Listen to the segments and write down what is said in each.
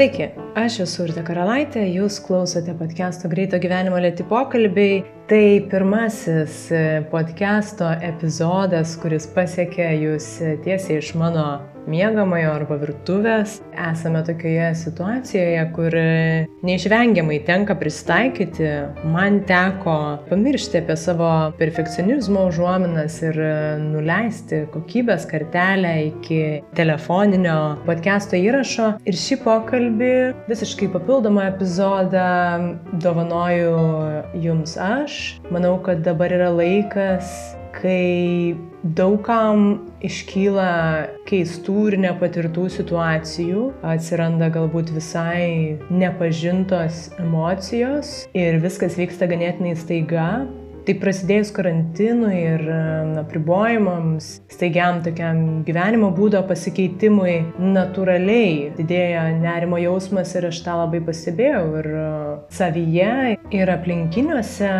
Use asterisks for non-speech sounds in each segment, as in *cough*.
Sveiki, aš esu Urte Karalaitė, jūs klausote podcast'o Greito gyvenimo lėti pokalbiai. Tai pirmasis podcast'o epizodas, kuris pasiekė jūs tiesiai iš mano miegamojo arba virtuvės. Esame tokioje situacijoje, kur neišvengiamai tenka pristaikyti. Man teko pamiršti apie savo perfekcionizmo užuominas ir nuleisti kokybės kartelę iki telefoninio podcast'o įrašo. Ir šį pokalbį visiškai papildomą epizodą dovanoju jums aš. Manau, kad dabar yra laikas kai daugam iškyla keistų ir nepatirtų situacijų, atsiranda galbūt visai nepažintos emocijos ir viskas vyksta ganėtinai staiga, Tai prasidėjus karantinui ir apribojimams, staigiam tokiam gyvenimo būdo pasikeitimui, natūraliai didėja nerimo jausmas ir aš tą labai pastebėjau ir savyje, ir aplinkiniuose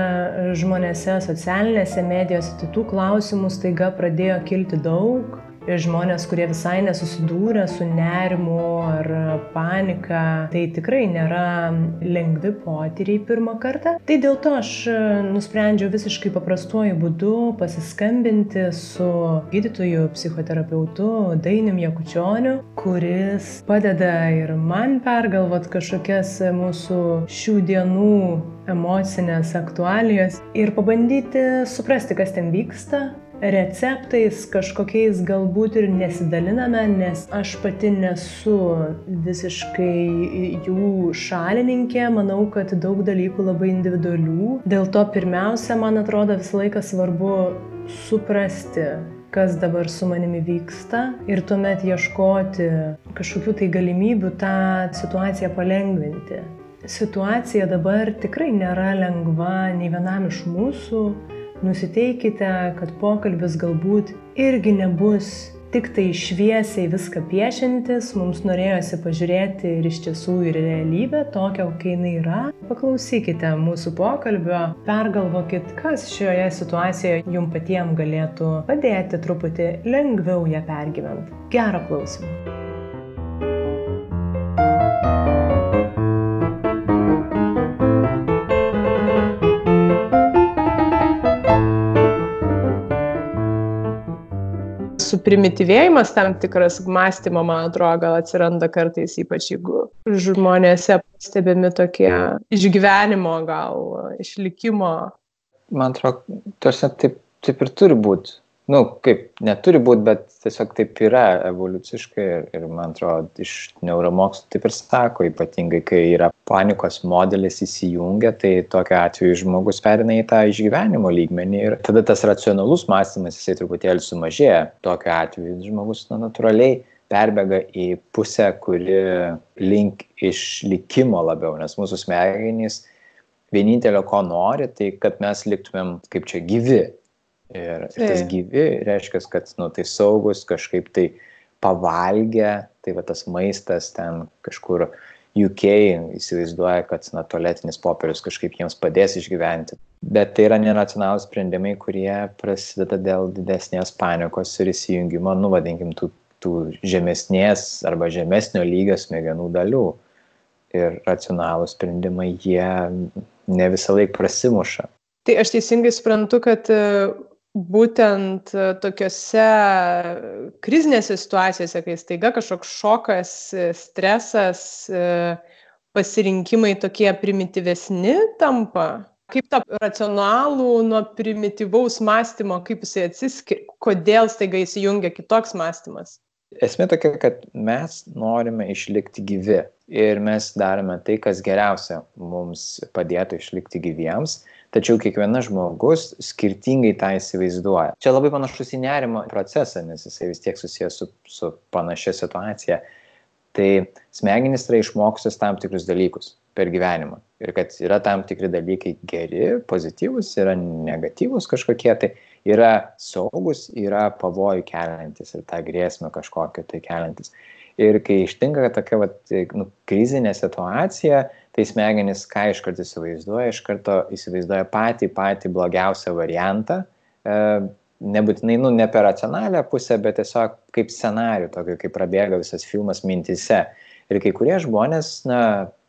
žmonėse, socialinėse medijose, tai tų klausimų staiga pradėjo kilti daug žmonės, kurie visai nesusidūrė su nerimu ar panika, tai tikrai nėra lengvi potyriai pirmą kartą. Tai dėl to aš nusprendžiau visiškai paprastuoju būdu pasiskambinti su gydytoju, psichoterapeutu Dainim Jakučioniu, kuris padeda ir man pergalvot kažkokias mūsų šių dienų emocinės aktualijas ir pabandyti suprasti, kas ten vyksta, receptais kažkokiais galbūt ir nesidaliname, nes aš pati nesu visiškai jų šalininkė, manau, kad daug dalykų labai individualių. Dėl to pirmiausia, man atrodo, visą laiką svarbu suprasti, kas dabar su manimi vyksta ir tuomet ieškoti kažkokių tai galimybių tą situaciją palengvinti. Situacija dabar tikrai nėra lengva nei vienam iš mūsų Nusiteikite, kad pokalbis galbūt irgi nebus tik tai šviesiai viską piešintis, mums norėjosi pažiūrėti ir iš tiesų ir realybę, tokią, kokia jinai yra. Paklausykite mūsų pokalbio, pergalvokit, kas šioje situacijoje jums patiems galėtų padėti truputį lengviau ją pergyventi. Gerą klausimą. Suprimityvėjimas tam tikras mąstymo, man atrodo, gal atsiranda kartais, ypač jeigu žmonėse pastebimi tokie išgyvenimo, gal išlikimo. Man atrodo, tarsi taip, taip ir turi būti nu kaip neturi būt bet tiesiog taip yra evoliuciškai ir, ir man atrodo iš neuromokslų taip ir sako, ypatingai kai yra panikos modelis įsijungia, tai tokiu atveju žmogus perina į tą išgyvenimo lygmenį ir tada tas racionalus mąstymas jisai truputėlį sumažėja. Tokiu atveju žmogus nu, natūraliai perbėga į pusę, kuri link išlikimo labiau, nes mūsų smegenys vienintelio, ko nori, tai kad mes liktumėm kaip čia gyvi, Ir, ir tas gyvi reiškia, kad nu, tai saugus, kažkaip tai pavalgę, tai va tas maistas ten kažkur UK įsivaizduoja, kad na, tualetinis popierius kažkaip jiems padės išgyventi. Bet tai yra neracionalūs sprendimai, kurie prasideda dėl didesnės panikos ir įsijungimo, nu vadinkim, tų, tų žemesnės arba žemesnio lygio smegenų dalių. Ir racionalūs sprendimai, jie ne visą laiką prasimuša. Tai aš teisingai suprantu, kad būtent e, tokiose krizinėse situacijose, kai staiga kažkoks šokas, e, stresas, e, pasirinkimai tokie primityvesni tampa, kaip tą racionalų nuo primityvaus mąstymo, kaip jisai atsiskiria, kodėl staiga įsijungia kitoks mąstymas. Esmė tokia, kad mes norime išlikti gyvi ir mes darome tai, kas geriausia mums padėtų išlikti gyviems tačiau kiekvienas žmogus skirtingai tą įsivaizduoja. Čia labai panašus į nerimo procesą, nes jisai vis tiek susijęs su, su panašia situacija. Tai smegenys yra išmokusios tam tikrus dalykus per gyvenimą. Ir kad yra tam tikri dalykai geri, pozityvus, yra negatyvus kažkokie, tai yra saugus, yra pavojų keliantis ir tą grėsmę kažkokią tai keliantis. Ir kai ištinka tokia vat, nu, krizinė situacija, tai smegenys ką iškart įsivaizduoja, iš karto įsivaizduoja patį patį blogiausią variantą, e, nebūtinai, nu, ne per racionalią pusę, bet tiesiog kaip scenarių, tokio kaip prabėga visas filmas mintise. Ir kai kurie žmonės, na,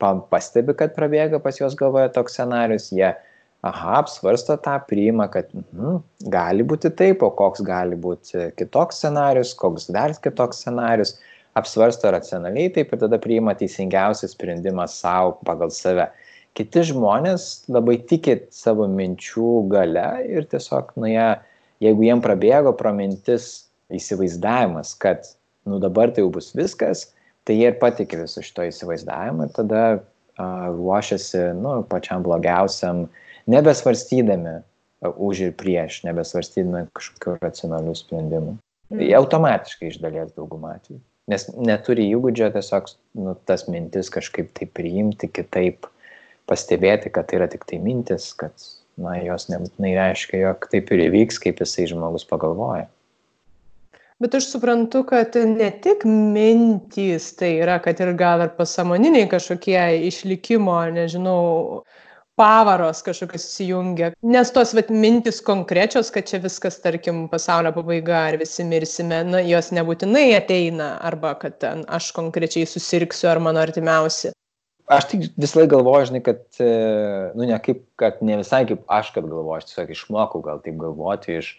pastebi, kad prabėga pas juos galvoje toks scenarius, jie, aha, apsvarsto tą, priima, kad mm, gali būti taip, o koks gali būti kitoks scenarius, koks dar kitoks scenarius, apsvarsto racionaliai taip ir tada priima teisingiausią sprendimą savo pagal save kiti žmonės labai tiki savo minčių gale ir tiesiog, nu, jie, jeigu jiem prabėgo pro mintis įsivaizdavimas, kad, nu, dabar tai jau bus viskas, tai jie ir patikė viso šito įsivaizdavimu ir tada uh, ruošiasi, nu, pačiam blogiausiam, nebesvarstydami uh, už ir prieš, nebesvarstydami kažkokių racionalių sprendimų. Mm. Automatiškai iš dalies daugumą atveju. Nes neturi įgūdžio tiesiog nu, tas mintis kažkaip tai priimti kitaip, pastebėti, kad tai yra tik tai mintis, kad na, jos nebūtinai reiškia, jog taip ir įvyks, kaip jisai žmogus pagalvoja. Bet aš suprantu, kad ne tik mintys tai yra, kad ir gal ir pasamoniniai kažkokie išlikimo, nežinau, pavaros kažkokios įsijungia. Nes tos vat, mintis konkrečios, kad čia viskas, tarkim, pasaulio pabaiga ar visi mirsime, na, jos nebūtinai ateina, arba kad ten aš konkrečiai susirksiu ar mano artimiausi aš tik visą laiką galvoju, žinai, kad, e, nu, ne kaip, kad ne visai kaip aš, kad galvoju, aš tiesiog išmokau gal taip galvoti iš,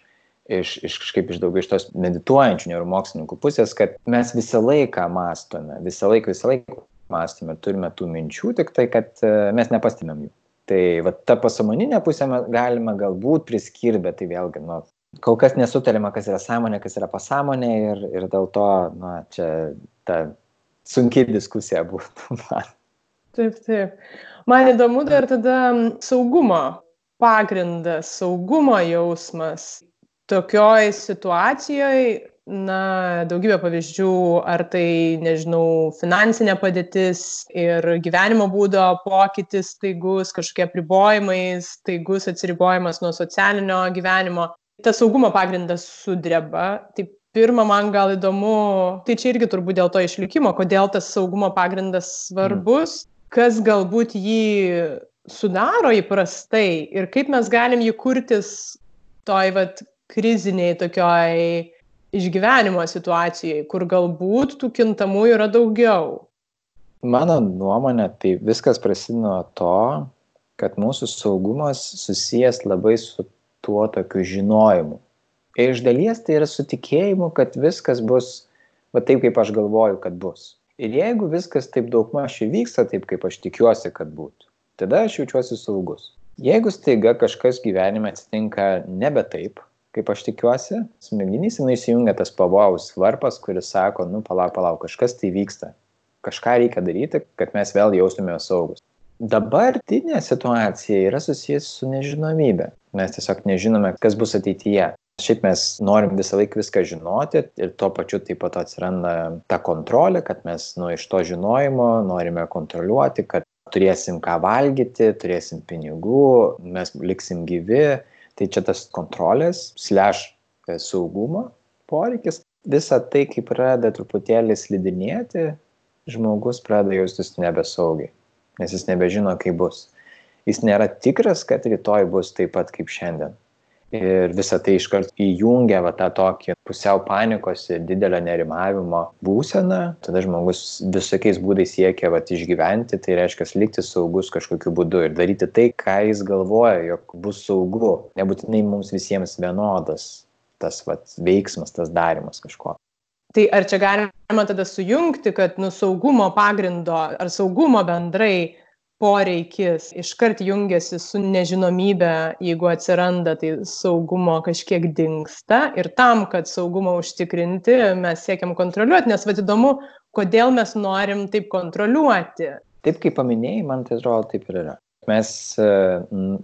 iš, iš kažkaip iš daugiau iš tos medituojančių neuromokslininkų pusės, kad mes visą laiką mąstome, visą laiką, visą laiką mąstome, turime tų minčių, tik tai, kad e, mes nepastebėm jų. Tai va, ta pasamoninė pusė galima galbūt priskirti, bet tai vėlgi, nu, kol kas nesutarima, kas yra sąmonė, kas yra pasąmonė ir, ir dėl to, na, čia ta sunkiai diskusija būtų *laughs* man. Taip, taip. Man įdomu dar tada saugumo pagrindas, saugumo jausmas. Tokioj situacijoje, na, daugybė pavyzdžių, ar tai, nežinau, finansinė padėtis ir gyvenimo būdo pokytis staigus, kažkokie pribojimai, staigus atsiribojimas nuo socialinio gyvenimo. Tas saugumo pagrindas sudreba. Taip, pirma, man gal įdomu, tai čia irgi turbūt dėl to išlikimo, kodėl tas saugumo pagrindas svarbus. Kas galbūt jį sudaro įprastai ir kaip mes galim jį kurtis toj vat kriziniai tokioj išgyvenimo situacijai, kur galbūt tų kintamųjų yra daugiau. Mano nuomonė, tai viskas prasideda nuo to, kad mūsų saugumas susijęs labai su tuo tokiu žinojimu. Ir iš dalies tai yra su tikėjimu, kad viskas bus va taip, kaip aš galvoju, kad bus. Ir jeigu viskas taip daugmaž įvyksta taip, kaip aš tikiuosi, kad būtų, tada aš jaučiuosi saugus. Jeigu staiga kažkas gyvenime atsitinka nebe taip, kaip aš tikiuosi, smegenys jinai įsijungia tas pavojaus varpas, kuris sako, nu palauk, palauk, kažkas tai vyksta. Kažką reikia daryti, kad mes vėl jaustume saugus. Dabartinė situacija yra susijęs su nežinomybė. Mes tiesiog nežinome, kas bus ateityje. Šiaip mes norim visą laiką viską žinoti ir tuo pačiu taip pat atsiranda ta kontrolė, kad mes nu, iš to žinojimo norime kontroliuoti, kad turėsim ką valgyti, turėsim pinigų, mes liksim gyvi. Tai čia tas kontrolės, e, saugumo poreikis. Visa tai, kai pradeda truputėlį slidinėti, žmogus pradeda jaustis nebesaugiai, nes jis nebežino, kaip bus. Jis nėra tikras, kad rytoj bus taip pat kaip šiandien ir visa tai iškart įjungia va tą tokį pusiau panikos ir didelio nerimavimo būseną. Tada žmogus visokiais būdais siekia vat išgyventi tai reiškia likti saugus kažkokiu būdu ir daryti tai ką jis galvoja jog bus saugu. Nebūtinai mums visiems vienodas tas vat veiksmas tas darymas kažko. Tai ar čia galima tada sujungti, kad nu, saugumo pagrindo ar saugumo bendrai poreikis iškart jungiasi su nežinomybe, jeigu atsiranda, tai saugumo kažkiek dinksta ir tam, kad saugumą užtikrinti, mes siekiam kontroliuoti, nes vad įdomu, kodėl mes norim taip kontroliuoti. Taip kaip paminėjai, man tai atrodo taip ir yra. Mes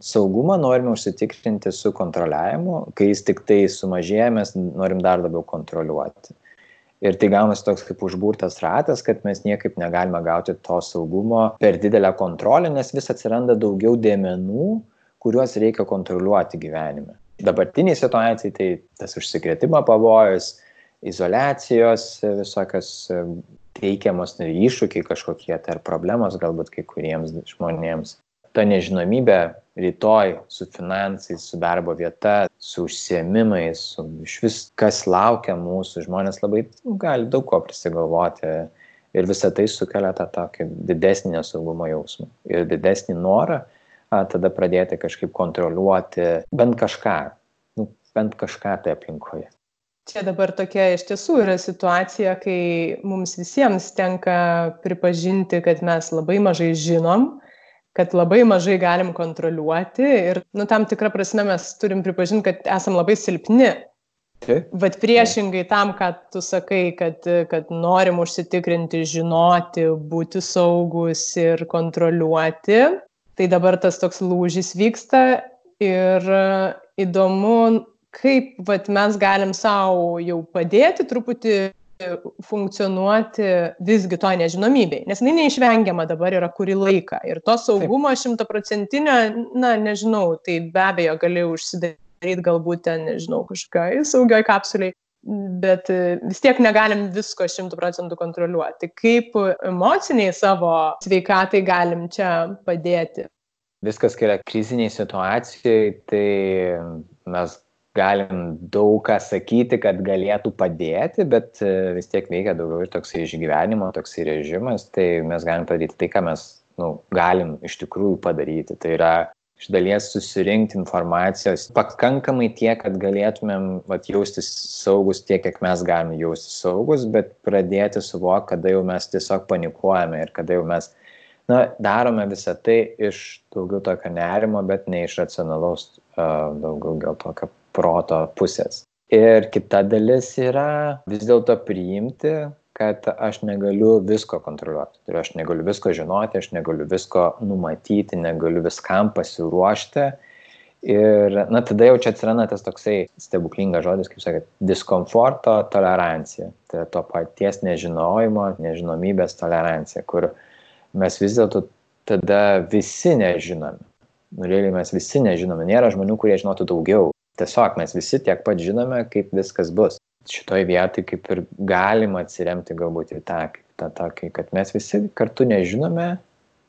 saugumą norime užsitikrinti su kontroliavimu, kai jis tik tai sumažėja, mes norim dar labiau kontroliuoti ir tai gaunasi toks kaip užburtas ratas, kad mes niekaip negalime gauti to saugumo per didelę kontrolę, nes vis atsiranda daugiau dėmenų, kuriuos reikia kontroliuoti gyvenime. Dabartiniai situacijai tai tas užsikrėtimo pavojus, izolacijos visokios teikiamos iššūkiai kažkokie, tai ar problemos galbūt kai kuriems žmonėms ta nežinomybė rytoj su finansais, su darbo vieta, su užsiemimais, su iš vis kas laukia mūsų, žmonės labai nu, gali daug ko prisigalvoti Ir visa tai sukelia tą tokį didesnį nesaugumo jausmą ir didesnį norą a, tada pradėti kažkaip kontroliuoti bent kažką, nu, bent kažką tai aplinkoje. Čia dabar tokia iš tiesų yra situacija, kai mums visiems tenka pripažinti, kad mes labai mažai žinom, kad labai mažai galim kontroliuoti ir, nu, tam tikrą prasme mes turim pripažinti, kad esam labai silpni Taip. Bet priešingai tam, ką tu sakai, kad, kad norim užsitikrinti, žinoti, būti saugus ir kontroliuoti, tai dabar tas toks lūžis vyksta ir įdomu, kaip vat, mes galim savo jau padėti truputį funkcionuoti visgi to nežinomybei, nes jinai neišvengiama dabar yra kurį laiką ir to saugumo šimtaprocentinio, na nežinau, tai be abejo gali užsidaryti daryt galbūt ten, nežinau, kažkokioj saugioj kapsuliai, bet e, vis tiek negalim visko šimtų procentų kontroliuoti. Kaip emociniai savo sveikatai galim čia padėti? Viskas, kai yra kriziniai situacijai, tai mes galim daug ką sakyti, kad galėtų padėti, bet e, vis tiek veikia daugiau ir toksai išgyvenimo, toksai režimas, tai mes galim padaryti tai, ką mes nu, galim iš tikrųjų padaryti. Tai yra iš dalies susirinkti informacijos pakankamai tiek, kad galėtumėm vat, jaustis saugus tiek, kiek mes galime jaustis saugus, bet pradėti suvokti, kada jau mes tiesiog panikuojame ir kada jau mes na, darome visą tai iš daugiau tokio nerimo, bet ne iš racionalaus, uh, daugiau gal tokio proto pusės. Ir kita dalis yra vis dėlto priimti, kad aš negaliu visko kontroliuoti. Tai aš negaliu visko žinoti, aš negaliu visko numatyti, negaliu viskam pasiruošti. Ir, na, tada jau čia atsiranda tas toksai stebuklingas žodis, kaip sakėt, diskomforto tolerancija. Tai to paties nežinojimo, nežinomybės tolerancija, kur mes vis dėlto tada visi nežinome. Nu, realiai mes visi nežinome. Nėra žmonių, kurie žinotų daugiau. Tiesiog mes visi tiek pat žinome, kaip viskas bus šitoj vietoj kaip ir galima atsiremti galbūt į tą, tą tokį, kad mes visi kartu nežinome,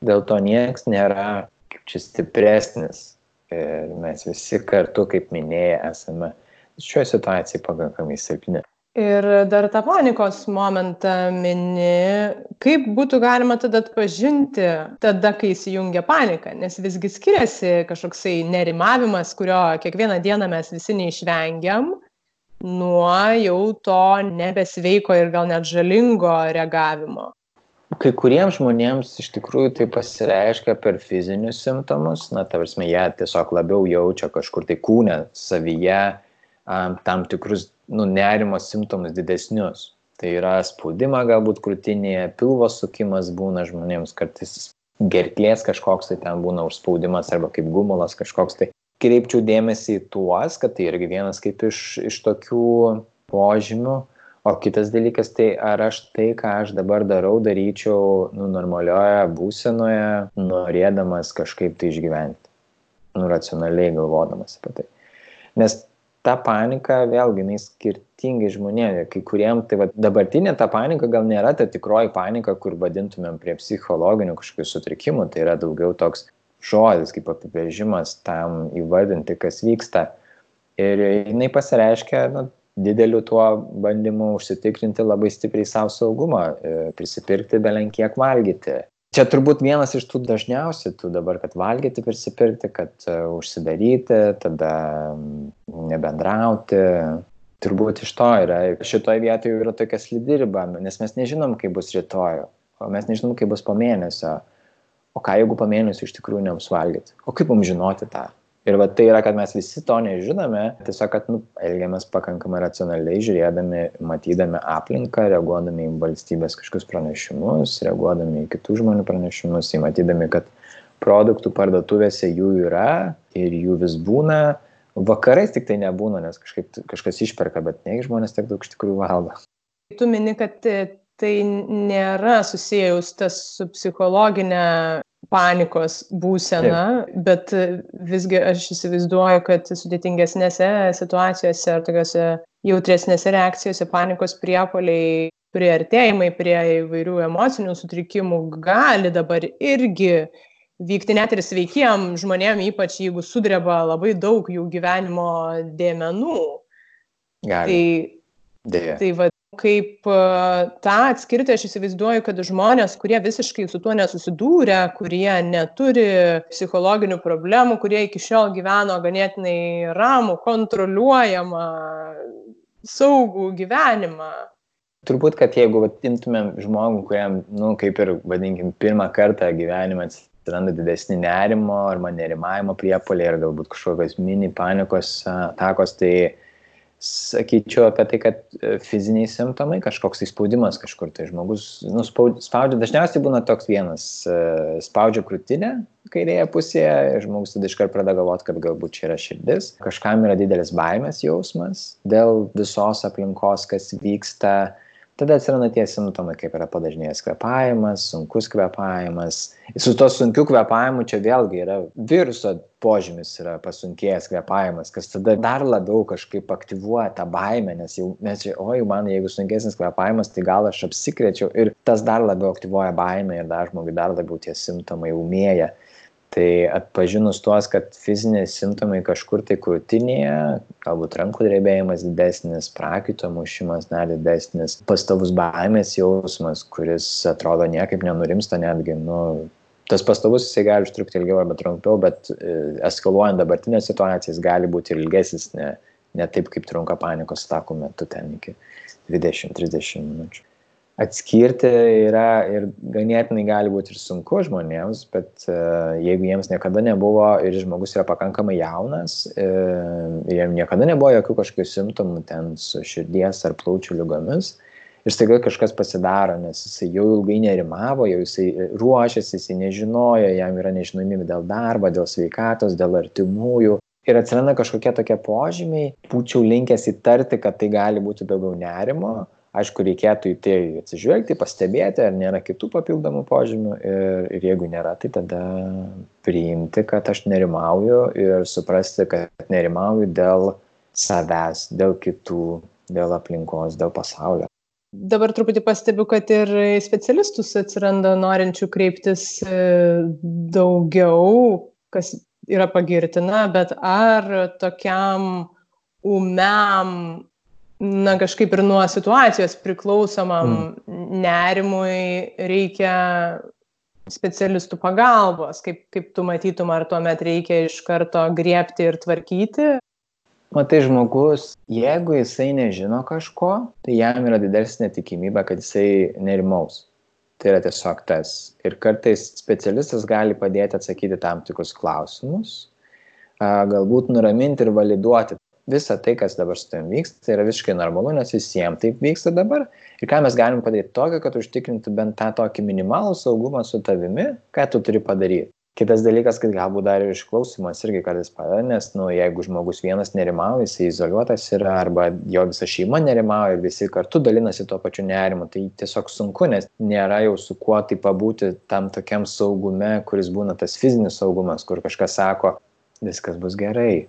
dėl to nieks nėra kaip čia stipresnis. Ir mes visi kartu, kaip minėjai, esame šioje situacijoje pakankamai silpni. Ir dar tą panikos momentą mini, kaip būtų galima tada atpažinti, tada, kai įsijungia panika, nes visgi skiriasi kažkoksai nerimavimas, kurio kiekvieną dieną mes visi neišvengiam, nuo jau to nebesveiko ir gal net žalingo reagavimo. Kai kuriems žmonėms iš tikrųjų tai pasireiškia per fizinius simptomus, na, ta prasme, jie tiesiog labiau jaučia kažkur tai kūne, savyje um, tam tikrus nu, nerimo simptomus didesnius. Tai yra spaudimą galbūt krūtinėje, pilvo sukimas būna žmonėms, kartais gerklės kažkoks tai ten būna užspaudimas arba kaip gumulas kažkoks tai kreipčiau dėmesį į tuos, kad tai irgi vienas kaip iš, iš tokių požymių, o kitas dalykas tai ar aš tai, ką aš dabar darau, daryčiau nu, normalioje būsenoje, norėdamas kažkaip tai išgyventi, nu, racionaliai galvodamas apie tai. Nes ta panika, vėlgi, jinai skirtingai žmonėms, kai kuriem, tai va, dabartinė ta panika gal nėra ta tikroji panika, kur vadintumėm prie psichologinių kažkokių sutrikimų, tai yra daugiau toks žodis, kaip apibrėžimas tam įvardinti, kas vyksta. Ir jinai pasireiškia nu, dideliu tuo bandymu užsitikrinti labai stipriai savo saugumą, e, prisipirkti belenkiek valgyti. Čia turbūt vienas iš tų dažniausių, tų dabar, kad valgyti, prisipirkti, kad uh, užsidaryti, tada nebendrauti. Turbūt iš to yra. Šitoje vietoje yra tokia slidi riba, nes mes nežinom, kaip bus rytoj, o mes nežinom, kaip bus po mėnesio o ką jeigu po mėnesio iš tikrųjų nebus valgyti? O kaip mums žinoti tą? Ir va tai yra, kad mes visi to nežinome, tiesiog, kad nu, elgiamės pakankamai racionaliai, žiūrėdami, matydami aplinką, reaguodami į valstybės kažkokius pranešimus, reaguodami į kitų žmonių pranešimus, į matydami, kad produktų parduotuvėse jų yra ir jų vis būna. Vakarais tik tai nebūna, nes kažkaip, kažkas išperka, bet ne žmonės tiek daug iš tikrųjų valgo. Tu mini, kad tai nėra susijęs tas su psichologinė panikos būsena, Taip. bet visgi aš įsivaizduoju, kad sudėtingesnėse situacijose ar tokiuose jautresnėse reakcijose panikos priepoliai priartėjimai prie įvairių emocinių sutrikimų gali dabar irgi vykti net ir sveikiem žmonėm, ypač jeigu sudreba labai daug jų gyvenimo dėmenų. Gali. Tai, Dėja. tai va, kaip e, tą atskirti aš įsivaizduoju kad žmonės kurie visiškai su tuo nesusidūrę kurie neturi psichologinių problemų kurie iki šiol gyveno ganėtinai ramų kontroliuojamą saugų gyvenimą. Turbūt kad jeigu vat imtumėm žmogų kuriam nu kaip ir vadinkim pirmą kartą gyvenime atsiranda didesni nerimo arba nerimavimo priepuoliai ar galbūt kažkokios mini panikos atakos tai sakyčiau apie tai, kad e, fiziniai simptomai, kažkoks įspaudimas kažkur, tai žmogus nu, spaudžia, dažniausiai būna toks vienas, e, spaudžia krūtinę kairėje pusėje, žmogus tada iškart pradeda galvoti, kad galbūt čia yra širdis, kažkam yra didelis baimės jausmas dėl visos aplinkos, kas vyksta, tada atsiranda tie simptomai, kaip yra padažnėjęs kvepavimas, sunkus kvepavimas. Su to sunkiu kvepavimu čia vėlgi yra viruso požymis, yra pasunkėjęs kvepavimas, kas tada dar labiau kažkaip aktyvuoja tą baimę, nes jau mes čia, oi, man jeigu sunkesnis kvepavimas, tai gal aš apsikrečiau ir tas dar labiau aktyvuoja baimę ir dar žmogui dar labiau tie simptomai umėja tai atpažinus tuos kad fiziniai simptomai kažkur tai krūtinėje galbūt rankų drebėjimas didesnis prakaito mušimas dar didesnis pastovus baimės jausmas kuris atrodo niekaip nenurimsta netgi nu tas pastovus jisai gali užtrukti ilgiau arba trumpiau bet e, eskaluojant dabartinę situaciją jis gali būti ir ilgesnis ne ne taip kaip trunka panikos atakų metu ten iki dvidešim trisdešim minučių atskirti yra ir ganėtinai gali būti ir sunku žmonėms, bet uh, jeigu jiems niekada nebuvo ir žmogus yra pakankamai jaunas ir jiems niekada nebuvo jokių kažkokių simptomų ten su širdies ar plaučių lygomis, ir staiga kažkas pasidaro, nes jisai jau ilgai nerimavo, jau jisai ruošiasi, jisai nežinojo, jam yra nežinomybė dėl darbo, dėl sveikatos, dėl artimųjų. Ir atsiranda kažkokie tokie požymiai, būčiau linkęs įtarti, kad tai gali būti daugiau nerimo, aišku reikėtų į tai atsižvelgti pastebėti ar nėra kitų papildomų požymių ir, ir jeigu nėra, tai tada priimti, kad aš nerimauju ir suprasti, kad nerimauju dėl savęs, dėl kitų, dėl aplinkos, dėl pasaulio. Dabar truputį pastebiu, kad ir specialistus atsiranda norinčių kreiptis e, daugiau, kas yra pagirtina, bet ar tokiam umiam na kažkaip ir nuo situacijos priklausomam mm. nerimui reikia specialistų pagalbos, kaip, kaip tu matytum, ar tuomet reikia iš karto griepti ir tvarkyti? Matai, žmogus, jeigu jisai nežino kažko, tai jam yra didesnė tikimybė, kad jisai nerimaus. Tai yra tiesiog tas. Ir kartais specialistas gali padėti atsakyti tam tikrus klausimus, galbūt nuraminti ir validuoti visa tai, kas dabar su tavim vyksta, tai yra visiškai normalu, nes visiems taip vyksta dabar. Ir ką mes galim padaryti tokio, kad užtikrintų bent tą tokį minimalų saugumą su tavimi, ką tu turi padaryti. Kitas dalykas, kad galbūt dar ir išklausimas irgi kartais padeda, nes, nu, jeigu žmogus vienas nerimauja, jis izoliuotas yra, arba jo visa šeima nerimauja visi kartu dalinasi tuo pačiu nerimu, tai tiesiog sunku, nes nėra jau su kuo tai pabūti tam tokiam saugume, kuris būna tas fizinis saugumas, kur kažkas sako, viskas bus gerai,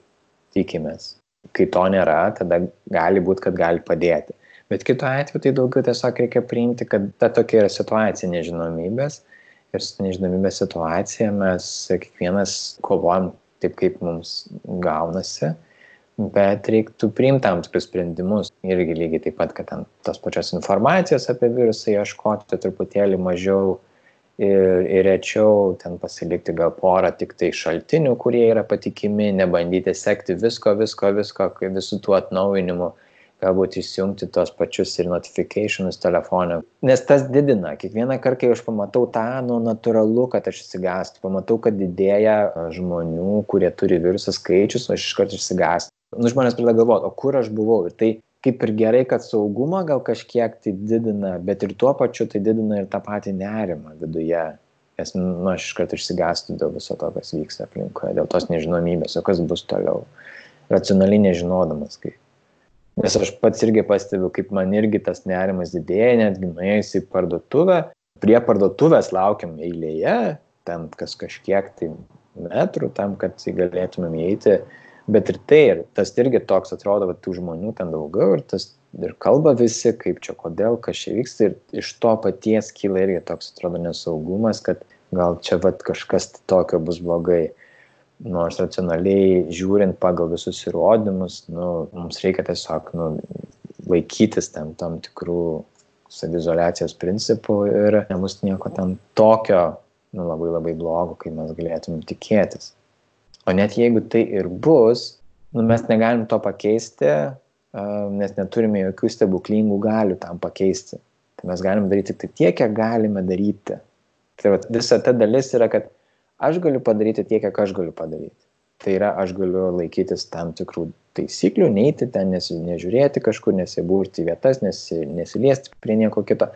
tikimės kai to nėra, tada gali būti, kad gali padėti. Bet kitu atveju tai daugiau tiesiog reikia priimti, kad ta tokia yra situacija nežinomybės ir su nežinomybės situacija mes kiekvienas kovojam taip, kaip mums gaunasi, bet reiktų priimti tam tikrus sprendimus. Irgi lygiai taip pat, kad ten tos pačios informacijos apie virusą ieškoti truputėlį mažiau ir, ir rečiau ten pasilikti gal porą tik tai šaltinių, kurie yra patikimi, nebandyti sekti visko, visko, visko, visų tų atnaujinimų, galbūt įsijungti tos pačius ir notifikationus telefoną. Nes tas didina. Kiekvieną kartą, kai aš pamatau tą, nu, natūralu, kad aš įsigastu. Pamatau, kad didėja žmonių, kurie turi virusą skaičius, o aš iš karto įsigastu. Nu, žmonės pradeda galvoti, o kur aš buvau. Ir tai kaip ir gerai, kad saugumą gal kažkiek tai didina, bet ir tuo pačiu tai didina ir tą patį nerimą viduje. Nes, nu, aš iš karto išsigastų dėl viso to, kas vyksta aplinkoje, dėl tos nežinomybės, o kas bus toliau. Racionaliai nežinodamas, kaip. Nes aš pats irgi pastebiu, kaip man irgi tas nerimas didėja, netgi nuėjus į parduotuvę, prie parduotuvės laukiam eilėje, ten kas kažkiek tai metrų tam, kad galėtumėm įeiti bet ir tai, ir tas irgi toks atrodo, kad tų žmonių ten daugiau ir tas ir kalba visi, kaip čia, kodėl, kas čia vyksta ir iš to paties kyla irgi toks atrodo nesaugumas, kad gal čia vat kažkas tokio bus blogai. Nors racionaliai žiūrint pagal visus įrodymus, nu, mums reikia tiesiog nu, laikytis tam, tam tikrų savizolacijos principų ir nebus nieko ten tokio, nu, labai labai blogo, kai mes galėtumėm tikėtis. O net jeigu tai ir bus, nu, mes negalim to pakeisti, nes neturime jokių stebuklingų galių tam pakeisti. Tai mes galim daryti tik tiek, kiek galime daryti. Tai va, visa ta dalis yra, kad aš galiu padaryti tiek, kiek aš galiu padaryti. Tai yra, aš galiu laikytis tam tikrų taisyklių, neiti ten, nesi, nežiūrėti kažkur, nesibūrti vietas, nesi, nesiliesti prie nieko kito.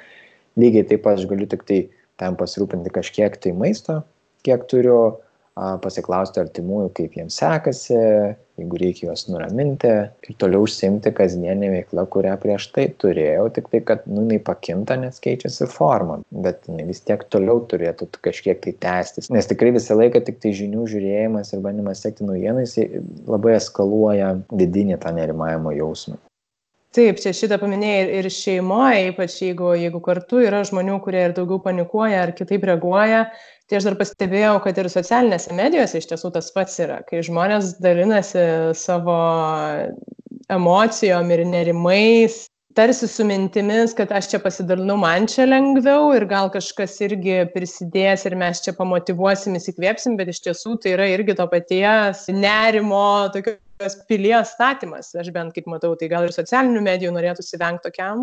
Lygiai taip pat aš galiu tik tai tam pasirūpinti kažkiek tai maisto, kiek turiu, pasiklausti artimųjų, kaip jiems sekasi, jeigu reikia juos nuraminti ir toliau užsimti kasdienį veiklą, kurią prieš tai turėjau, tik tai, kad, nu, jinai pakinta, nes keičiasi forma, bet jinai vis tiek toliau turėtų kažkiek tai tęstis. Nes tikrai visą laiką tik tai žinių žiūrėjimas ir bandymas sekti naujienas labai eskaluoja vidinį tą nerimavimo jausmą. Taip, čia šitą paminėjai ir šeimoje, ypač jeigu, jeigu kartu yra žmonių, kurie ir daugiau panikuoja ar kitaip reaguoja, tai aš dar pastebėjau kad ir socialinėse medijose iš tiesų tas pats yra kai žmonės dalinasi savo emocijom ir nerimais tarsi su mintimis kad aš čia pasidalinau man čia lengviau ir gal kažkas irgi prisidės ir mes čia pamotyvuosim įsikvėpsim bet iš tiesų tai yra irgi to paties nerimo tokios pilies statymas aš bent kaip matau tai gal ir socialinių medijų norėtųsi vengt tokiam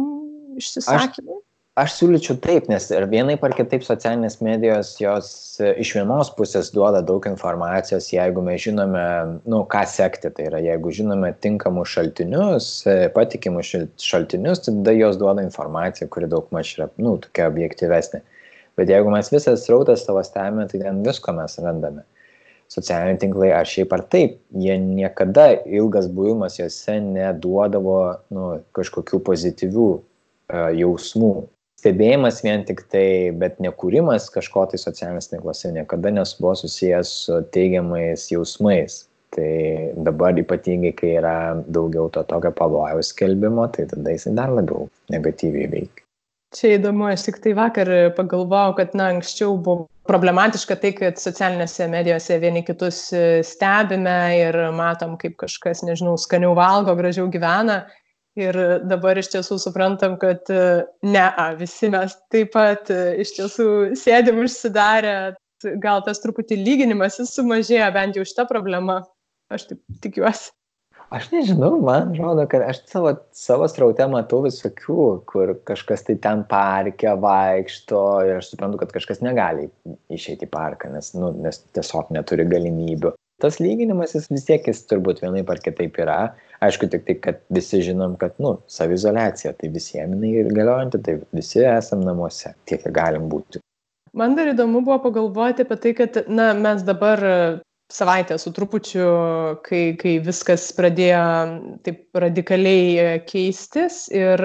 išsisakymui? Aš siūlyčiau taip nes ir vienaip ar kitaip socialinės medijos jos e, iš vienos pusės duoda daug informacijos jeigu mes žinome nu ką sekti. Tai yra jeigu žinome tinkamus šaltinius e, patikimus šaltinius tada jos duoda informaciją kuri daugmaž yra nu tokia objektyvesnė. Bet jeigu mes visą srautą savo stebime tai ten visko mes randame socialiniai tinklai ar šiaip ar taip jie niekada ilgas buvimas juose neduodavo nu kažkokių pozityvių e, jausmų stebėjimas vien tik tai, bet nekūrimas kažko tai socialiniuose tinkluose niekada nesuvo susijęs su teigiamais jausmais. Tai dabar ypatingai, kai yra daugiau to tokio pavojaus skelbimo, tai tada jisai dar labiau negatyviai veikia. Čia įdomu, aš tik tai vakar pagalvojau, kad, na, anksčiau buvo problematiška tai, kad socialinėse medijose vieni kitus stebime ir matom, kaip kažkas, nežinau, skaniau valgo, gražiau gyvena. Ir dabar iš tiesų suprantam kad ne visi mes taip pat iš tiesų sėdim užsidarę. Gal tas truputį lyginimasis sumažėjo bent jau šita problema. Aš taip tikiuosi Aš nežinau, man atrodo, kad aš savo, savo sraute matau visokių, kur kažkas tai ten parke vaikšto ir aš suprantu, kad kažkas negali išeiti į parką, nes, nu, nes tiesiog neturi galimybių tas lyginimas jis vis tiek jis turbūt vienaip ar kitaip yra. Aišku, tik tai, kad visi žinom, kad, nu, savizolacija, tai visiems jinai galiojanti, tai visi esam namuose, tiek galim būti. Man dar įdomu buvo pagalvoti apie tai, kad, na, mes dabar savaitę su trupučiu, kai, kai viskas pradėjo taip radikaliai keistis ir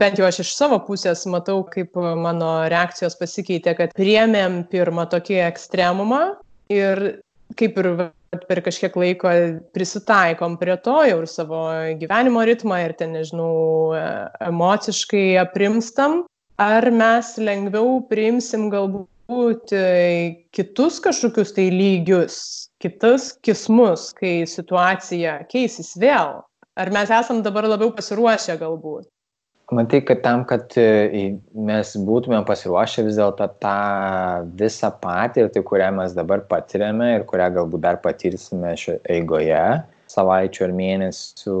bent jau aš iš savo pusės matau, kaip mano reakcijos pasikeitė, kad priemėm pirmą tokį ekstremumą ir kaip ir per kažkiek laiko prisitaikom prie to jau ir savo gyvenimo ritmą ir ten, nežinau, e, emociškai aprimstam, ar mes lengviau priimsim galbūt e, kitus kažkokius tai lygius, kitus kismus, kai situacija keisis vėl. Ar mes esam dabar labiau pasiruošę galbūt? Matai, kad tam, kad e, mes būtume pasiruošę vis dėlto tą visą patirtį, kurią mes dabar patiriame ir kurią galbūt dar patirsime šio eigoje, savaičių ar mėnesių,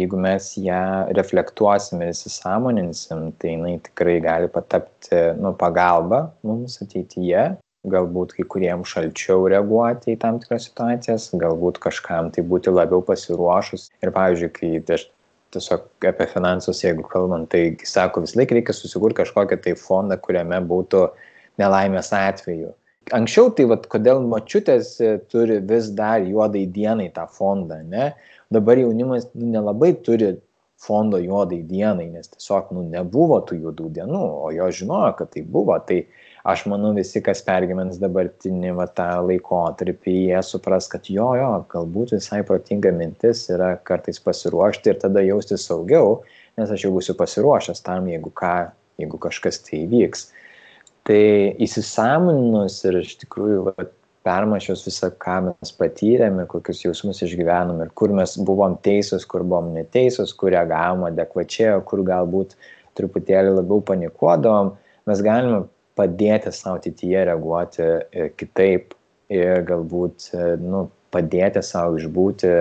jeigu mes ją reflektuosim ir įsisamoninsim, tai jinai tikrai gali patapti nu, pagalba mums ateityje. Galbūt kai kuriems šalčiau reaguoti į tam tikras situacijas, galbūt kažkam tai būti labiau pasiruošus. Ir pavyzdžiui, kai aš tiesiog apie finansus, jeigu kalbant, tai sako, vis laik reikia susikurti kažkokią tai fondą, kuriame būtų nelaimės atveju. Anksčiau tai vad, kodėl mačiutės e, turi vis dar juodai dienai tą fondą, ne? Dabar jaunimas nu, nelabai turi fondo juodai dienai, nes tiesiog nu, nebuvo tų juodų dienų, o jo žinojo, kad tai buvo. Tai aš manau visi, kas pergyvens dabartinį va, tą laikotarpį, jie supras, kad jo, jo, galbūt visai protinga mintis yra kartais pasiruošti ir tada jaustis saugiau, nes aš jau būsiu pasiruošęs tam, jeigu ką, jeigu kažkas tai įvyks. Tai įsisamoninus ir iš tikrųjų va, permašius visą, ką mes patyrėme, kokius jausmus išgyvenom ir kur mes buvom teisūs, kur buvom neteisūs, kur reagavom adekvačiai, kur galbūt truputėlį labiau panikuodom, mes galime padėti savo ateityje reaguoti e, kitaip ir galbūt e, nu, padėti savo išbūti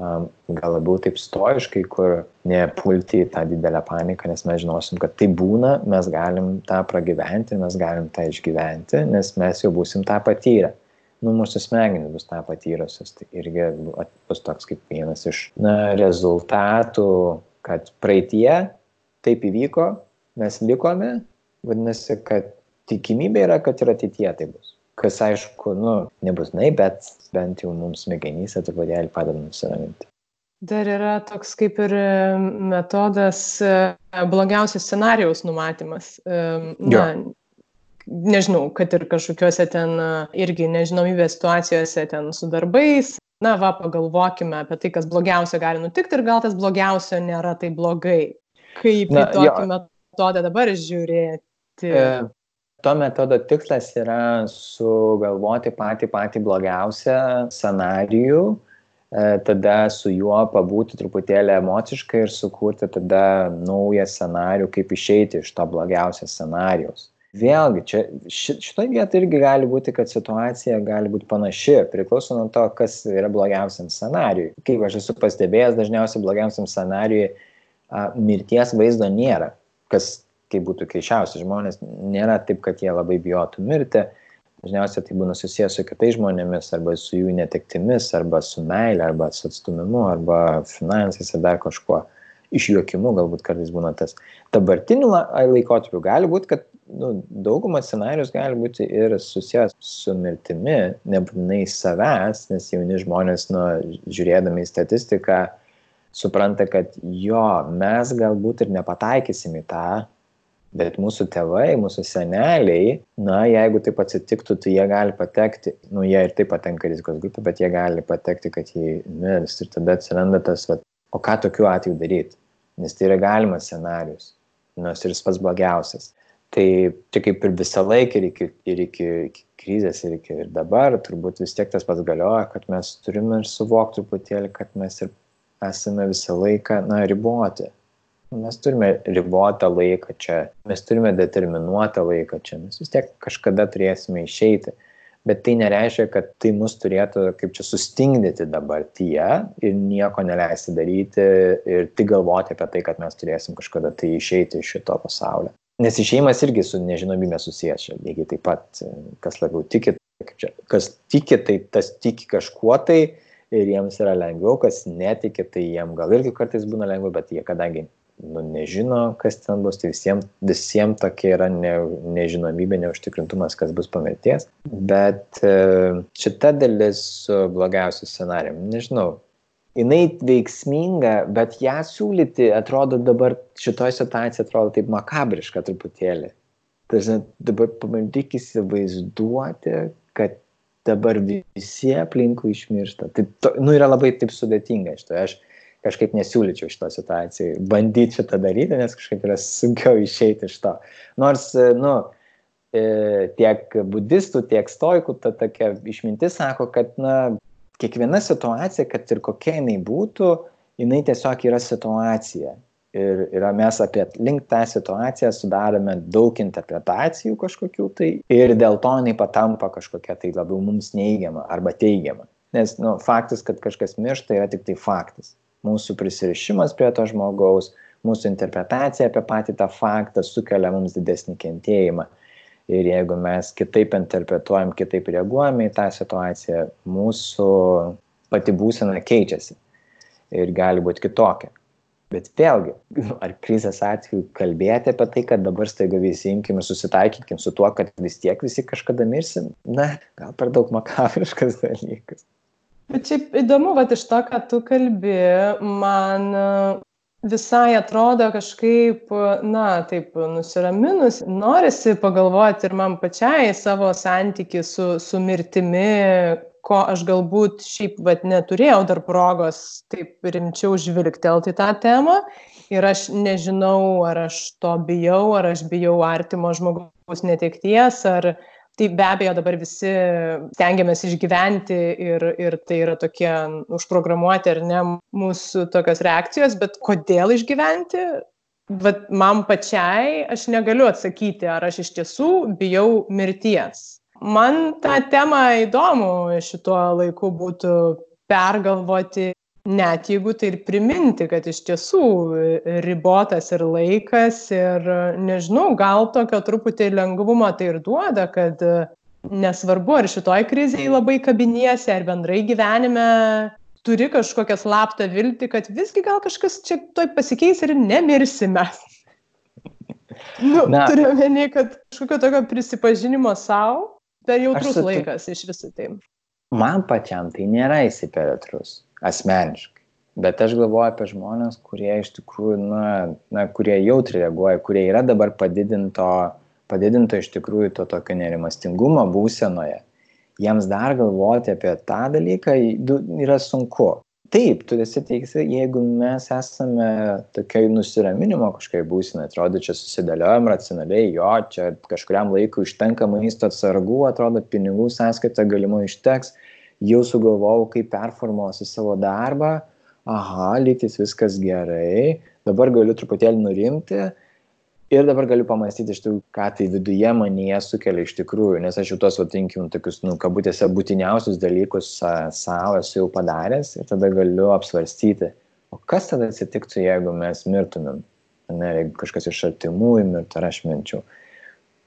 gal labiau taip stoiškai, kur nepulti į tą didelę paniką, nes mes žinosim, kad tai būna, mes galim tą pragyventi, mes galim tą išgyventi, nes mes jau būsim tą patyrę nu, mūsų smegenys bus tą patyrusios. Tai irgi bus toks kaip vienas iš na, rezultatų, kad praeitie taip įvyko, mes likome, vadinasi, kad tikimybė yra, kad ir ateityje tai bus. Kas aišku, nu, nebus nai, bet bent jau mums smegenyse truputėlį padeda nusiraminti. Dar yra toks kaip ir metodas blogiausias scenarijaus numatymas. Na, nežinau, kad ir kažkokiuose ten irgi nežinomybės situacijose ten su darbais. Na, va, pagalvokime apie tai, kas blogiausia gali nutikti ir gal tas blogiausia nėra tai blogai. Kaip Na, į tokį jo. metodą dabar žiūrėti? E, to metodo tikslas yra sugalvoti patį patį blogiausią scenarijų, e, tada su juo pabūti truputėlį emociškai ir sukurti tada naują scenarijų, kaip išeiti iš to blogiausio scenarijaus. Vėlgi, čia šitoje vietoje irgi gali būti, kad situacija gali būti panaši, priklauso nuo to, kas yra blogiausiam scenariui. Kaip aš esu pastebėjęs, dažniausiai blogiausiam scenariui a, mirties vaizdo nėra, kas kaip būtų keišiausia. Žmonės nėra taip, kad jie labai bijotų mirti. Dažniausiai tai būna susijęs su kitais žmonėmis, arba su jų netektimis, arba su meile, arba su atstumimu, arba finansais, ar dar kažkuo. Išjuokimu galbūt kartais būna tas. Dabartiniu laikotarpiu gali būti, kad nu, dauguma scenarius gali būti ir susijęs su mirtimi, nebūtinai savęs, nes jauni žmonės, nu, žiūrėdami į statistiką, supranta, kad jo, mes galbūt ir nepataikysim į tą, bet mūsų tėvai, mūsų seneliai, na, jeigu taip atsitiktų, tai jie gali patekti, nu, jie ir taip patenka rizikos grupė, bet jie gali patekti, kad jie mirs ir tada atsiranda tas, va, o ką tokiu atveju daryti, nes tai yra galimas scenarius, nors ir jis pats blogiausias. Tai čia kaip ir visą laiką ir iki, ir iki, iki krizės, ir iki ir dabar, turbūt vis tiek tas pats galioja, kad mes turime ir suvokti truputėlį, kad mes ir esame visą laiką, na, riboti. Mes turime ribotą laiką čia, mes turime determinuotą laiką čia, mes vis tiek kažkada turėsime išeiti. Bet tai nereiškia, kad tai mus turėtų kaip čia sustingdyti dabartyje ir nieko neleisti daryti ir tik galvoti apie tai, kad mes turėsim kažkada tai išeiti iš šito pasaulio nes išėjimas irgi su nežinomybė susijęs lygiai taip pat, kas labiau tiki, čia, kas tiki, tai tas tiki kažkuo tai ir jiems yra lengviau, kas netiki, tai jiems gal irgi kartais būna lengviau, bet jie kadangi nu, nežino, kas ten bus, tai visiems visiem tokia yra ne, nežinomybė, neužtikrintumas, kas bus po mirties. Bet e, šita dalis su blogiausiu scenariumi, nežinau, jinai veiksminga, bet ją siūlyti atrodo dabar šitoje situacijoje atrodo taip makabriška truputėlį. Tai dabar pabandyk įsivaizduoti, kad dabar visi aplinkui išmiršta. Tai to, nu, yra labai taip sudėtinga iš to. Aš kažkaip nesiūlyčiau šito situacijai bandyti šitą daryti, nes kažkaip yra sunkiau išeiti iš to. Nors, nu, e, tiek budistų, tiek stoikų ta tokia išmintis sako, kad, na, kiekviena situacija, kad ir kokia jinai būtų, jinai tiesiog yra situacija. Ir, ir mes apie link tą situaciją sudarome daug interpretacijų kažkokių tai ir dėl to jinai patampa kažkokia tai labiau mums neigiama arba teigiama. Nes nu, faktas, kad kažkas miršta, yra tik tai faktas. Mūsų prisirišimas prie to žmogaus, mūsų interpretacija apie patį tą faktą sukelia mums didesnį kentėjimą ir jeigu mes kitaip interpretuojam, kitaip reaguojame į tą situaciją, mūsų pati būsena keičiasi ir gali būti kitokia. Bet vėlgi, ar krizės atveju kalbėti apie tai, kad dabar staiga visi imkim ir susitaikykim su tuo, kad vis tiek visi kažkada mirsim, na, gal per daug makabriškas dalykas. Bet šiaip įdomu, va iš to, ką tu kalbi, man visai atrodo kažkaip, na, taip nusiraminus, norisi pagalvoti ir man pačiai savo santyki su, su mirtimi, ko aš galbūt šiaip vat neturėjau dar progos taip rimčiau žvilgtelti tą temą. Ir aš nežinau, ar aš to bijau, ar aš bijau artimo žmogaus netekties, ar tai be abejo dabar visi stengiamės išgyventi ir, ir tai yra tokie užprogramuoti ar ne mūsų tokios reakcijos, bet kodėl išgyventi? Vat man pačiai aš negaliu atsakyti, ar aš iš tiesų bijau mirties. Man tą temą įdomu šituo laiku būtų pergalvoti net jeigu tai ir priminti, kad iš tiesų ribotas ir laikas ir nežinau, gal tokio truputį lengvumo tai ir duoda, kad nesvarbu, ar šitoj krizėje labai kabiniesi, ar bendrai gyvenime turi kažkokią slaptą viltį, kad visgi gal kažkas čia toj pasikeis ir nemirsime. nu, Na, turiu menį, kad kažkokio tokio prisipažinimo savo, per jautrus laikas iš visų tai. Man pačiam tai nėra įsiperetrus asmeniškai. Bet aš galvoju apie žmonės, kurie iš tikrųjų, na, na kurie jautri reaguoja, kurie yra dabar padidinto, padidinto iš tikrųjų to tokio nerimastingumo būsenoje. Jiems dar galvoti apie tą dalyką yra sunku. Taip, tu esi teiksi, jeigu mes esame tokiai nusiraminimo kažkaip būsinai, atrodo, čia susidėliojam racionaliai, jo, čia kažkuriam laikui užtenka maisto atsargų, atrodo, pinigų sąskaita galimai užteks, jau sugalvojau, kaip performuosiu savo darbą, aha, lygtis viskas gerai, dabar galiu truputėlį nurimti ir dabar galiu pamastyti iš tikrųjų, ką tai viduje manyje sukelia iš tikrųjų, nes aš jau tuos, vadinkim, tokius, nu, kabutėse būtiniausius dalykus savo esu jau padaręs ir tada galiu apsvarstyti, o kas tada atsitiktų, jeigu mes mirtumėm, ne, jeigu kažkas iš artimų įmirtų ar aš minčiau.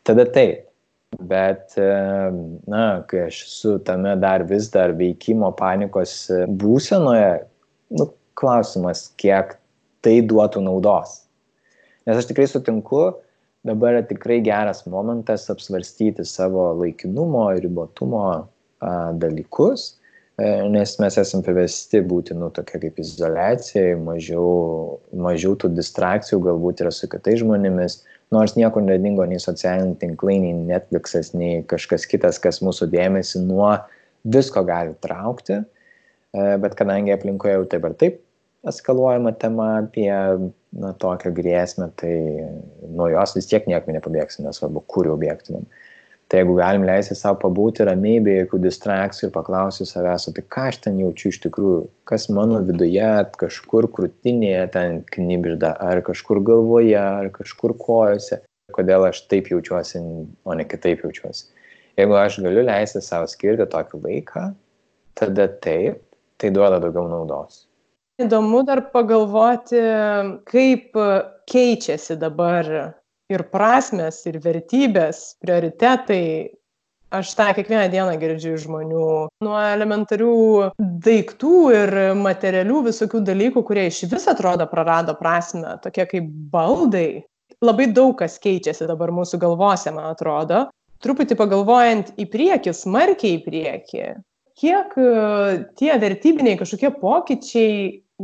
Tada taip, Bet, na, kai aš esu tame dar vis dar veikimo panikos būsenoje, nu, klausimas, kiek tai duotų naudos. Nes aš tikrai sutinku, dabar yra tikrai geras momentas apsvarstyti savo laikinumo ir ribotumo dalykus, e, nes mes esame privesti būti, nu, tokia kaip izolacija, mažiau, mažiau tų distrakcijų galbūt yra su kitais žmonėmis, nors niekur nedingo nei socialiniai tinklai, nei Netflixas, nei kažkas kitas, kas mūsų dėmesį nuo visko gali traukti, e, bet kadangi aplinkoje jau taip ar taip eskaluojama tema apie na, tokią grėsmę, tai nuo jos vis tiek niekur nepabėgsim, nesvarbu, kur jau bėgtumėm. Tai jeigu galim leisti savo pabūti ramiai, be jokių distrakcijų ir paklausti savęs, tai ką aš ten jaučiu iš tikrųjų, kas mano viduje, kažkur krūtinėje ten knibžda, ar kažkur galvoje, ar kažkur kojose, kodėl aš taip jaučiuosi, o ne kitaip jaučiuosi. Jeigu aš galiu leisti savo skirti tokį laiką, tada taip, tai duoda daugiau naudos. Įdomu dar pagalvoti, kaip keičiasi dabar ir prasmės, ir vertybės, prioritetai. Aš tą kiekvieną dieną girdžiu iš žmonių. Nuo elementarių daiktų ir materialių visokių dalykų, kurie iš vis atrodo prarado prasme, tokie kaip baldai. Labai daug kas keičiasi dabar mūsų galvose, man atrodo. Truputį pagalvojant į priekį, smarkiai į priekį, kiek e, tie vertybiniai kažkokie pokyčiai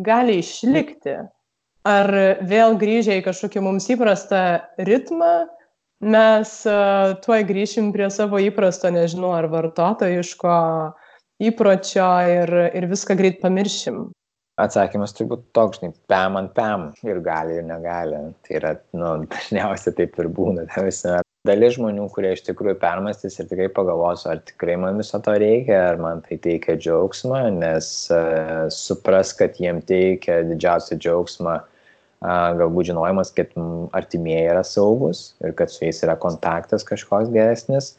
gali išlikti ar vėl grįžę į kažkokį mums įprastą ritmą, mes uh, tuoj grįšim prie savo įprasto, nežinau, ar vartotojiško įpročio ir, ir viską greit pamiršim. Atsakymas turbūt toks, žinai, pam ant pam ir gali ir negali. Tai yra, nu, dažniausiai taip ir būna. Tai dalis žmonių, kurie iš tikrųjų permastys ir tikrai pagalvos, ar tikrai man viso to reikia, ar man tai teikia džiaugsmą, nes uh, supras, kad jiem teikia didžiausią džiaugsmą galbūt žinojimas, kad artimieji yra saugus ir kad su jais yra kontaktas kažkoks geresnis.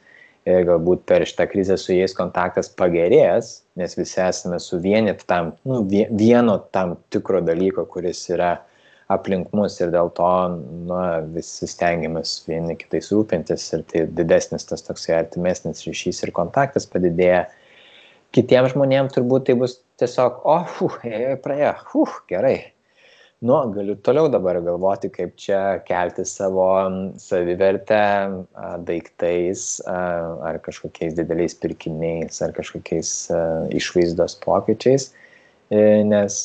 Ir galbūt per šitą krizę su jais kontaktas pagerės, nes visi esame suvienyti tam, nu, vieno tam tikro dalyko, kuris yra aplink mus ir dėl to nu, visi stengiamės vieni kitais rūpintis ir tai didesnis tas toksai artimesnis ryšys ir kontaktas padidėja. Kitiems žmonėms turbūt tai bus tiesiog, o, oh, uh, praėjo, uh, gerai, nu galiu toliau dabar galvoti kaip čia kelti savo savivertę daiktais ar kažkokiais dideliais pirkiniais ar kažkokiais išvaizdos pokyčiais e, nes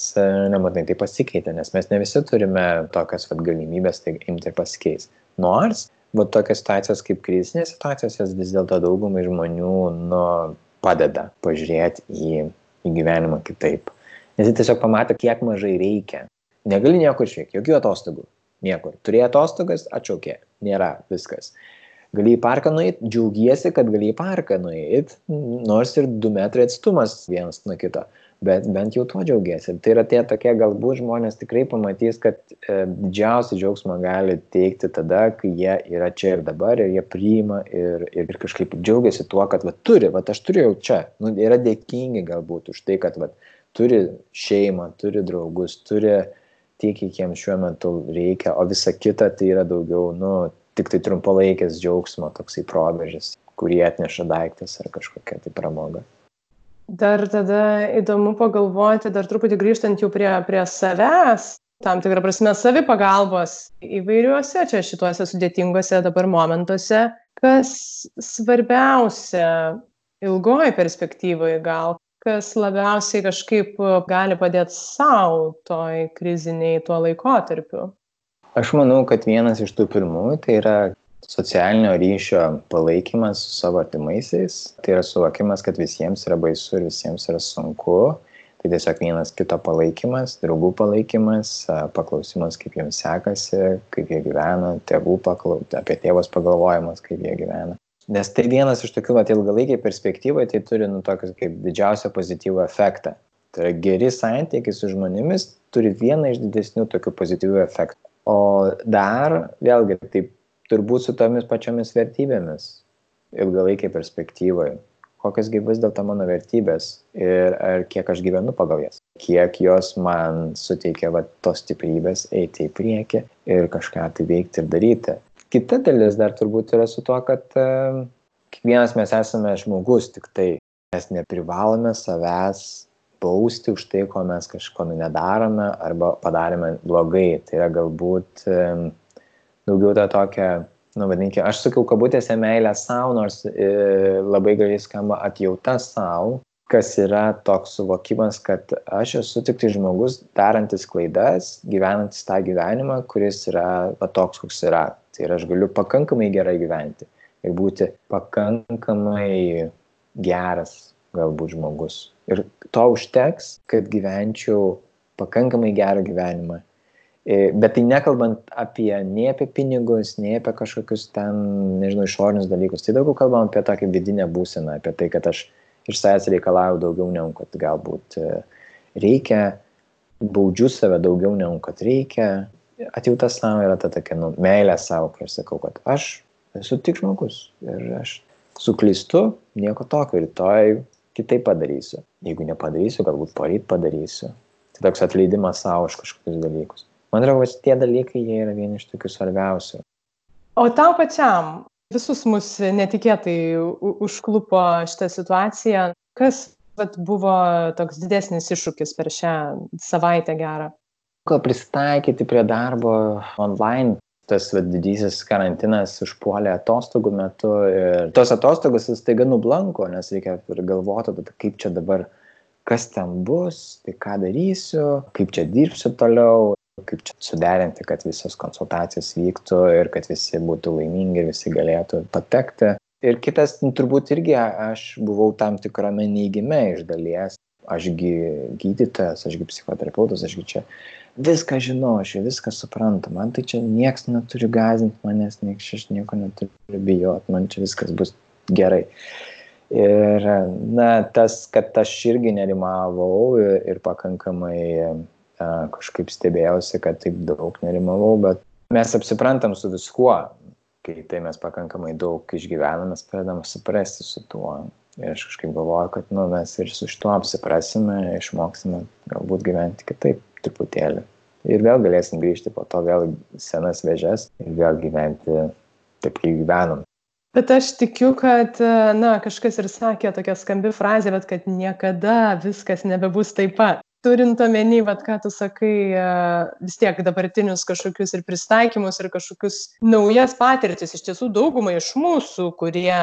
nebūtinai tai pasikeitė, nes mes ne visi turime tokias vat, galimybės tai imti ir pasikeis. Nors, vat, tokios situacijos kaip krizinės situacijos, jas vis dėlto daugumai žmonių nu, padeda pažiūrėti į, į gyvenimą kitaip. Nes jie tiesiog pamato, kiek mažai reikia Negali niekur išvykti, jokių atostogų. Niekur. Turėjai atostogas, atšaukė. Nėra viskas. gali į parką nueit džiaugiesi kad gali į parką nueit nors ir du metrai atstumas vienas nuo kito bet bent jau tuo džiaugiesi tai yra tie tokie galbūt žmonės tikrai pamatys kad e, didžiausią džiaugsmą gali teikti tada kai jie yra čia ir dabar ir jie priima ir ir kažkaip džiaugiasi tuo kad vat turi vat aš turiu jau čia nu yra dėkingi galbūt už tai kad vat turi šeimą turi draugus turi tiek kiek jiems šiuo metu reikia o visa kita tai yra daugiau nu tiktai trumpalaikis džiaugsmo toksai proveržis, kurį atneša daiktas ar kažkokia tai pramoga. Dar tada įdomu pagalvoti, dar truputį grįžtant jau prie, prie savęs, tam tikrą prasme savipagalbos įvairiuose čia šituose sudėtinguose dabar momentuose, kas svarbiausia ilgoji perspektyvoje gal, kas labiausiai kažkaip gali padėti savo toj kriziniai tuo laikotarpiu. Aš manau, kad vienas iš tų pirmųjų tai yra socialinio ryšio palaikymas su savo artimaisiais. Tai yra suvokimas, kad visiems yra baisu ir visiems yra sunku. Tai tiesiog vienas kito palaikymas, draugų palaikymas, paklausimas, kaip jiems sekasi, kaip jie gyvena, tėvų paklau, apie tėvus pagalvojimas, kaip jie gyvena. Nes tai vienas iš tokių, vat, ilgalaikiai perspektyvai, tai turi, nu, tokius kaip didžiausią pozityvų efektą. Tai yra geri santykiai su žmonėmis turi vieną iš didesnių tokių pozityvių efektų o dar vėlgi taip turbūt su tomis pačiomis vertybėmis ilgalaikėj perspektyvoj. Kokios gi vis dėlto mano vertybės ir ar kiek aš gyvenu pagal jas? Kiek jos man suteikia va tos stiprybės eiti į priekį ir kažką tai veikti ir daryti. Kita dalis dar turbūt yra su tuo kad e, kiekvienas mes esame žmogus tik tai mes neprivalome savęs bausti už tai, ko mes kažko nedarome arba padarėme blogai. Tai yra galbūt daugiau ta tokia, nu vadinkime, aš sakiau kabutėse meilę savo, nors e, labai gražiai skamba atjauta savo, kas yra toks suvokimas, kad aš esu tik tai žmogus darantis klaidas, gyvenantis tą gyvenimą, kuris yra toks, koks yra. Tai yra aš galiu pakankamai gerai gyventi ir būti pakankamai geras galbūt žmogus ir to užteks, kad gyvenčiau pakankamai gerą gyvenimą. E, bet tai nekalbant apie, nei apie pinigus, nei apie kažkokius ten, nežinau, išorinius dalykus. Tai daugiau kalbam apie tokią vidinę būseną, apie tai, kad aš iš savęs reikalauju daugiau negu kad galbūt e, reikia, baudžiu save daugiau negu kad reikia. Atjauta savo yra ta tokia, nu, meilė savo, kai aš sakau, kad aš esu tik žmogus ir aš suklystu, nieko tokio, rytoj kitaip padarysiu. Jeigu nepadarysiu, galbūt poryt padarysiu. Tai toks atleidimas savo už kažkokius dalykus. Man atrodo, tie dalykai jie yra vieni iš tokių svarbiausių. O tau pačiam visus mus netikėtai užklupo šitą situaciją. Kas vat, buvo toks didesnis iššūkis per šią savaitę gerą? Gal pristaikyti prie darbo online tas vat, didysis karantinas užpuolė atostogų metu ir tos atostogos staiga nublanko, nes reikia ir galvoti, kaip čia dabar, kas ten bus, tai ką darysiu, kaip čia dirbsiu toliau, kaip čia suderinti, kad visos konsultacijos vyktų ir kad visi būtų laimingi ir visi galėtų patekti. Ir kitas, nu, turbūt irgi aš buvau tam tikrame neįgime iš dalies. Ašgi gydytojas, ašgi psichoterapeutas, ašgi čia viską žinau, aš viską suprantu, man tai čia nieks neturi gazinti manęs, nieks aš nieko neturiu bijoti, man čia viskas bus gerai. Ir, na, tas, kad aš irgi nerimavau ir, ir pakankamai kažkaip stebėjausi, kad taip daug nerimavau, bet mes apsiprantam su viskuo, kai tai mes pakankamai daug išgyvenam, mes pradedam suprasti su tuo. Ir aš kažkaip galvoju, kad nu, mes ir su šituo apsiprasime, išmoksime galbūt gyventi kitaip truputėlį. Ir vėl galėsim grįžti po to vėl senas vežes ir vėl gyventi taip, kaip gyvenom. Bet aš tikiu, kad, na, kažkas ir sakė tokia skambi frazė, bet kad niekada viskas nebebus taip pat turint omeny, vat, ką tu sakai, e, vis tiek dabartinius kažkokius ir pristaikymus, ir kažkokius naujas patirtis, iš tiesų daugumai iš mūsų, kurie,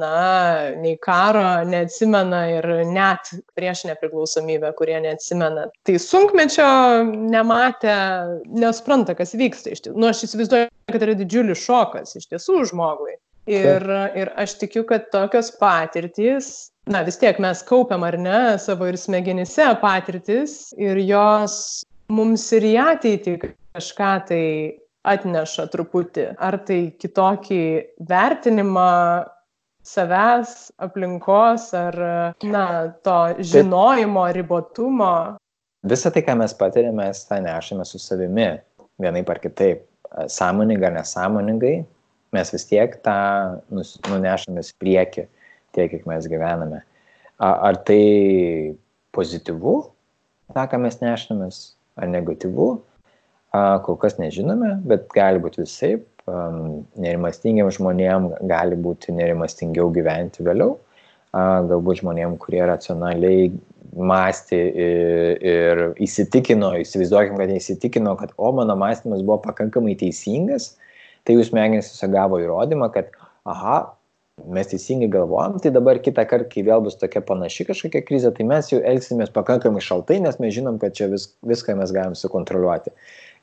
na, nei karo neatsimena ir net prieš nepriklausomybę, kurie neatsimena, tai sunkmečio nematė, nespranta, kas vyksta. Iš tiesų, nu, aš įsivaizduoju, kad yra didžiulis šokas iš tiesų žmogui. Ir, ir aš tikiu, kad tokios patirtys na vis tiek mes kaupiam ar ne savo ir smegenyse patirtis ir jos mums ir į ateitį kažką tai atneša truputį? Ar tai kitokį vertinimą savęs, aplinkos, ar, na, to žinojimo, ribotumo? Visą tai, ką mes patiriame, mes tą nešame su savimi, vienai par kitaip, sąmoningai ar nesąmoningai, mes vis tiek tą nunešamės prieki tiek, kiek mes gyvename. Ar tai pozityvu, tą, ką mes nešamės, ar negatyvu, kol kas nežinome, bet gali būti visai. Nerimastingiam žmonėm gali būti nerimastingiau gyventi vėliau. Galbūt žmonėm, kurie racionaliai mąstė ir, ir įsitikino, įsivaizduokim, kad įsitikino, kad o mano mąstymas buvo pakankamai teisingas, tai jūs smegenys gavo įrodymą, kad aha, mes teisingai galvojam, tai dabar kitą kartą, kai vėl bus tokia panaši kažkokia krizė, tai mes jau elgsimės pakankamai šaltai, nes mes žinom, kad čia vis, viską mes galim sukontroliuoti.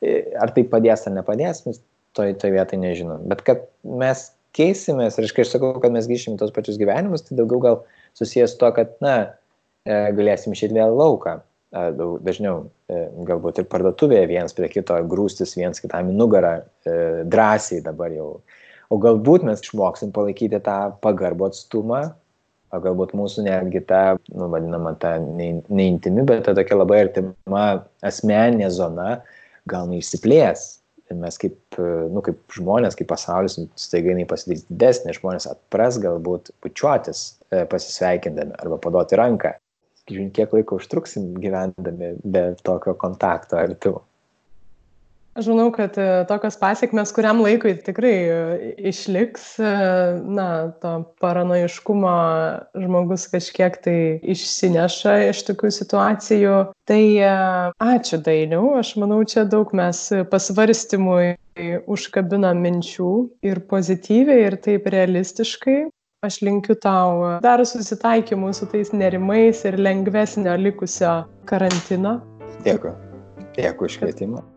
E, ar tai padės ar nepadės, mes toj, toj vietai nežinom. Bet kad mes keisimės, ir aš kai sakau, kad mes grįšim tos pačius gyvenimus, tai daugiau gal susijęs su to, kad, na, e, galėsim išėti vėl lauką. Dažniau galbūt ir parduotuvėje viens prie kito grūstis viens kitam į nugarą drąsiai dabar jau o galbūt mes išmoksim palaikyti tą pagarbų atstumą, o galbūt mūsų netgi ta, nu, vadinama, ta neintimi, bet ta tokia labai artima asmeninė zona gal neišsiplės. Ir mes kaip, nu, kaip žmonės, kaip pasaulis, staiga jinai pasidarys didesnė, žmonės atpras galbūt pučiuotis e, pasisveikindami arba paduoti ranką. Žiūrint, kiek laiko užtruksim gyvendami be tokio kontakto artumo. Aš manau, kad e, tokios pasiekmes kuriam laikui tikrai e, išliks, e, na, to paranoiškumo žmogus kažkiek tai išsineša iš tokių situacijų. Tai ačiū dainiau, aš manau, čia daug mes pasvarstymui užkabinam minčių ir pozityviai, ir taip realistiškai. Aš linkiu tau dar susitaikymų su tais nerimais ir lengvesnio likusio karantino. Dėkui. Dėkui už kvietimą.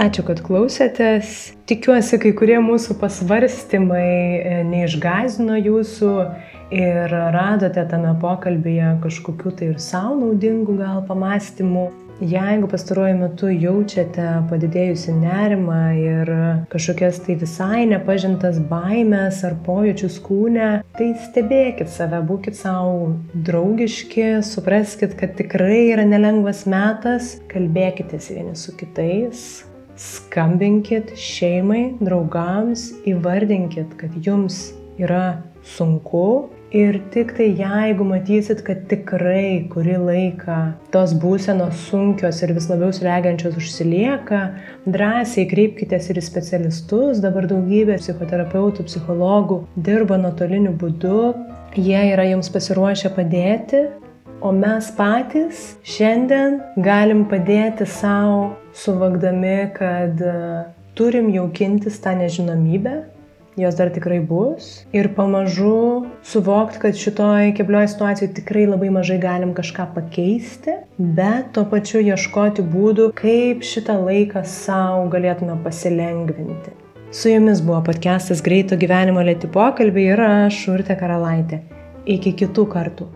Ačiū, kad klausėtės. Tikiuosi, kai kurie mūsų pasvarstymai e, neišgazino jūsų ir radote tame pokalbėje kažkokių tai ir savo naudingų gal pamastymų. Jeigu pastaruoju metu jaučiate padidėjusi nerimą ir kažkokias tai visai nepažintas baimės ar pojūčius kūne, tai stebėkit save, būkite savo draugiški, supraskite, kad tikrai yra nelengvas metas, kalbėkite vieni su kitais, Skambinkit šeimai, draugams, įvardinkit, kad jums yra sunku ir tik tai jeigu matysit, kad tikrai kurį laiką tos būsenos sunkios ir vis labiau slegiančios užsilieka, drąsiai kreipkitės ir į specialistus, dabar daugybė psichoterapeutų, psichologų dirba nuotoliniu būdu, jie yra jums pasiruošę padėti, o mes patys šiandien galim padėti savo suvokdami, kad e, turim jaukintis tą nežinomybę, jos dar tikrai bus ir pamažu suvokti, kad šitoj keblioj situacijoje tikrai labai mažai galim kažką pakeisti, bet tuo pačiu ieškoti būdų, kaip šitą laiką savo galėtume pasilengvinti. Su jumis buvo podcastas Greito gyvenimo lėti pokalbiai ir aš, Urte Karalaitė. Iki kitų kartų.